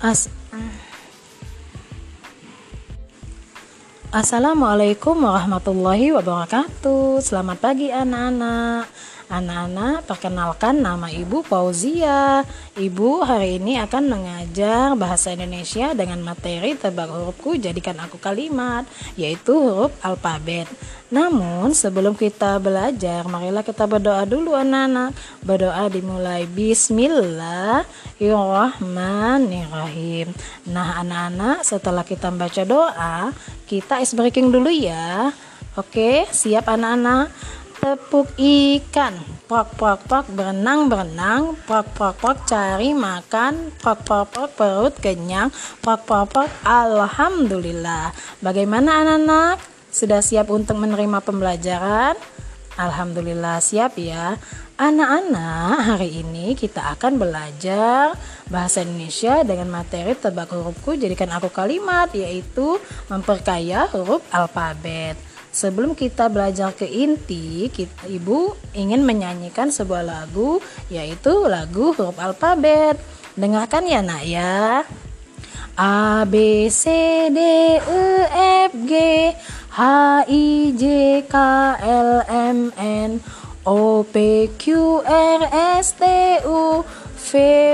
As Assalamualaikum warahmatullahi wabarakatuh. Selamat pagi anak-anak. Anak-anak, perkenalkan nama Ibu Fauzia. Ibu hari ini akan mengajar bahasa Indonesia dengan materi tebak hurufku jadikan aku kalimat, yaitu huruf alfabet. Namun, sebelum kita belajar, marilah kita berdoa dulu anak-anak. Berdoa dimulai Bismillahirrahmanirrahim. Nah, anak-anak, setelah kita membaca doa, kita ice breaking dulu ya. Oke, siap anak-anak? Tepuk ikan. Prok prok prok berenang berenang. Prok prok prok cari makan. Prok prok prok perut kenyang. Prok prok prok alhamdulillah. Bagaimana anak-anak? Sudah siap untuk menerima pembelajaran? Alhamdulillah siap ya. Anak-anak hari ini kita akan belajar bahasa Indonesia dengan materi tebak hurufku. Jadikan aku kalimat yaitu memperkaya huruf alfabet Sebelum kita belajar ke inti, kita, Ibu ingin menyanyikan sebuah lagu yaitu lagu huruf alfabet. Dengarkan ya nak ya. A B C D E F G H I J K L M N O P Q R S T U V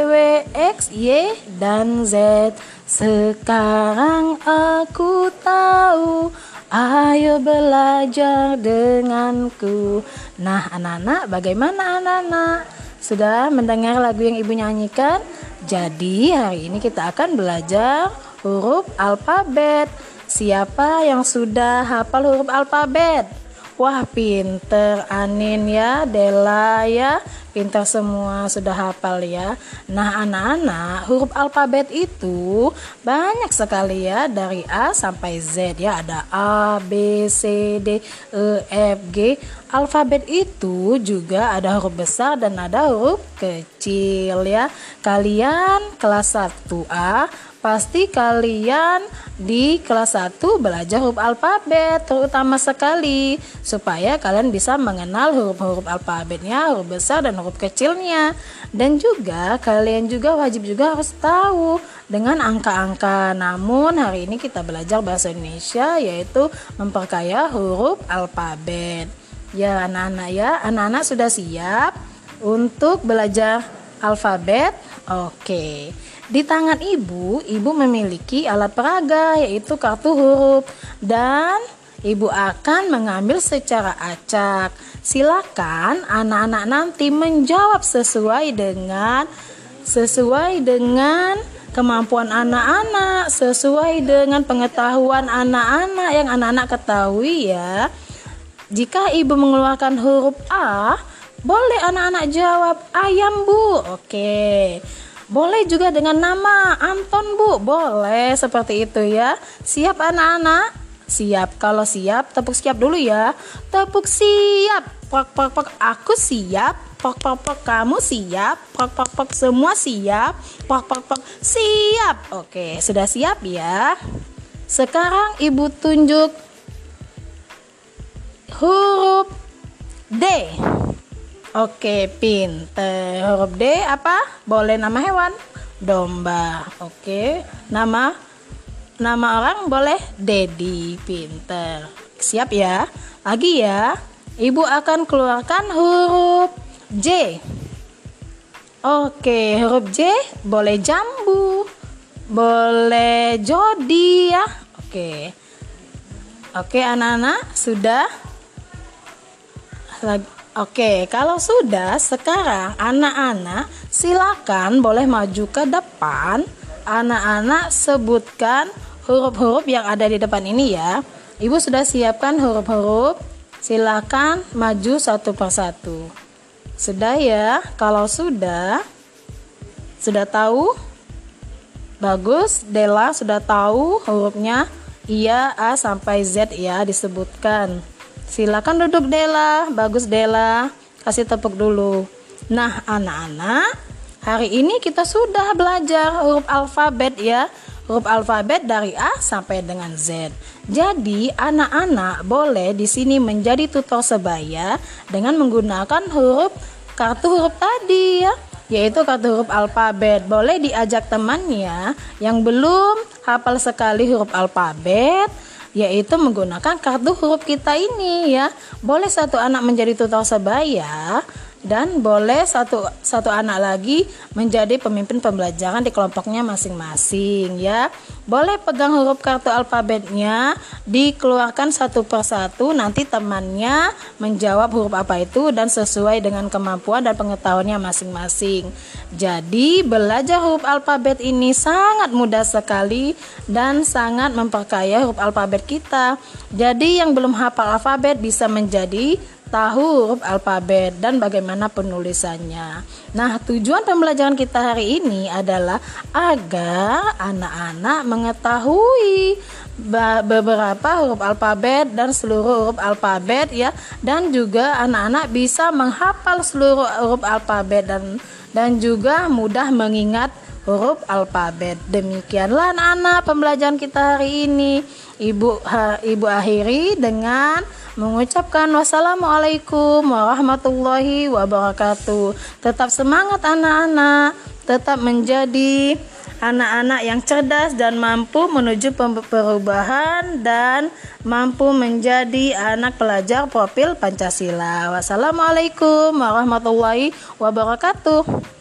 W X Y dan Z. Sekarang aku tahu Ayo belajar denganku. Nah, anak-anak, bagaimana anak-anak? Sudah mendengar lagu yang ibu nyanyikan? Jadi, hari ini kita akan belajar huruf alfabet. Siapa yang sudah hafal huruf alfabet? Wah, pinter Anin ya, Dela ya. Pintar semua sudah hafal ya. Nah, anak-anak, huruf alfabet itu banyak sekali ya dari A sampai Z ya. Ada A, B, C, D, E, F, G. Alfabet itu juga ada huruf besar dan ada huruf kecil ya. Kalian kelas 1A Pasti kalian di kelas 1 belajar huruf alfabet terutama sekali supaya kalian bisa mengenal huruf-huruf alfabetnya, huruf besar dan huruf kecilnya. Dan juga kalian juga wajib juga harus tahu dengan angka-angka. Namun hari ini kita belajar bahasa Indonesia yaitu memperkaya huruf alfabet. Ya anak-anak ya, anak-anak sudah siap untuk belajar alfabet? Oke. Di tangan ibu, ibu memiliki alat peraga yaitu kartu huruf dan ibu akan mengambil secara acak. Silakan anak-anak nanti menjawab sesuai dengan sesuai dengan kemampuan anak-anak, sesuai dengan pengetahuan anak-anak yang anak-anak ketahui ya. Jika ibu mengeluarkan huruf A, boleh anak-anak jawab ayam bu. Oke. Boleh juga dengan nama Anton Bu, boleh seperti itu ya. Siap anak-anak? Siap. Kalau siap, tepuk siap dulu ya. Tepuk siap. Pok pok pok aku siap. Pok pok pok kamu siap. Pok pok pok semua siap. Pok pok pok siap. Oke, sudah siap ya. Sekarang Ibu tunjuk huruf D. Oke, pinter. Huruf D apa? Boleh nama hewan? Domba. Oke. Nama nama orang boleh Dedi. Pinter. Siap ya? Lagi ya. Ibu akan keluarkan huruf J. Oke, huruf J boleh jambu. Boleh jodi ya. Oke. Oke, anak-anak sudah lagi Oke, kalau sudah sekarang anak-anak silakan boleh maju ke depan. Anak-anak sebutkan huruf-huruf yang ada di depan ini ya. Ibu sudah siapkan huruf-huruf. Silakan maju satu persatu. Sudah ya? Kalau sudah sudah tahu? Bagus, Dela sudah tahu hurufnya Iya A sampai Z ya disebutkan. Silakan duduk Dela, bagus Dela. Kasih tepuk dulu. Nah, anak-anak, hari ini kita sudah belajar huruf alfabet ya. Huruf alfabet dari A sampai dengan Z. Jadi, anak-anak boleh di sini menjadi tutor sebaya dengan menggunakan huruf kartu huruf tadi ya. yaitu kartu huruf alfabet. Boleh diajak temannya yang belum hafal sekali huruf alfabet yaitu menggunakan kartu huruf kita ini ya. Boleh satu anak menjadi tutor sebaya dan boleh satu satu anak lagi menjadi pemimpin pembelajaran di kelompoknya masing-masing ya. Boleh pegang huruf kartu alfabetnya, dikeluarkan satu persatu, nanti temannya menjawab huruf apa itu dan sesuai dengan kemampuan dan pengetahuannya masing-masing. Jadi, belajar huruf alfabet ini sangat mudah sekali dan sangat memperkaya huruf alfabet kita. Jadi, yang belum hafal alfabet bisa menjadi tahu huruf alfabet dan bagaimana penulisannya. Nah, tujuan pembelajaran kita hari ini adalah agar anak-anak mengetahui beberapa huruf alfabet dan seluruh huruf alfabet ya dan juga anak-anak bisa menghafal seluruh huruf alfabet dan dan juga mudah mengingat huruf alfabet. Demikianlah anak-anak pembelajaran kita hari ini. Ibu ha, Ibu akhiri dengan mengucapkan wassalamualaikum warahmatullahi wabarakatuh. Tetap semangat anak-anak, tetap menjadi anak-anak yang cerdas dan mampu menuju perubahan dan mampu menjadi anak pelajar profil Pancasila. Wassalamualaikum warahmatullahi wabarakatuh.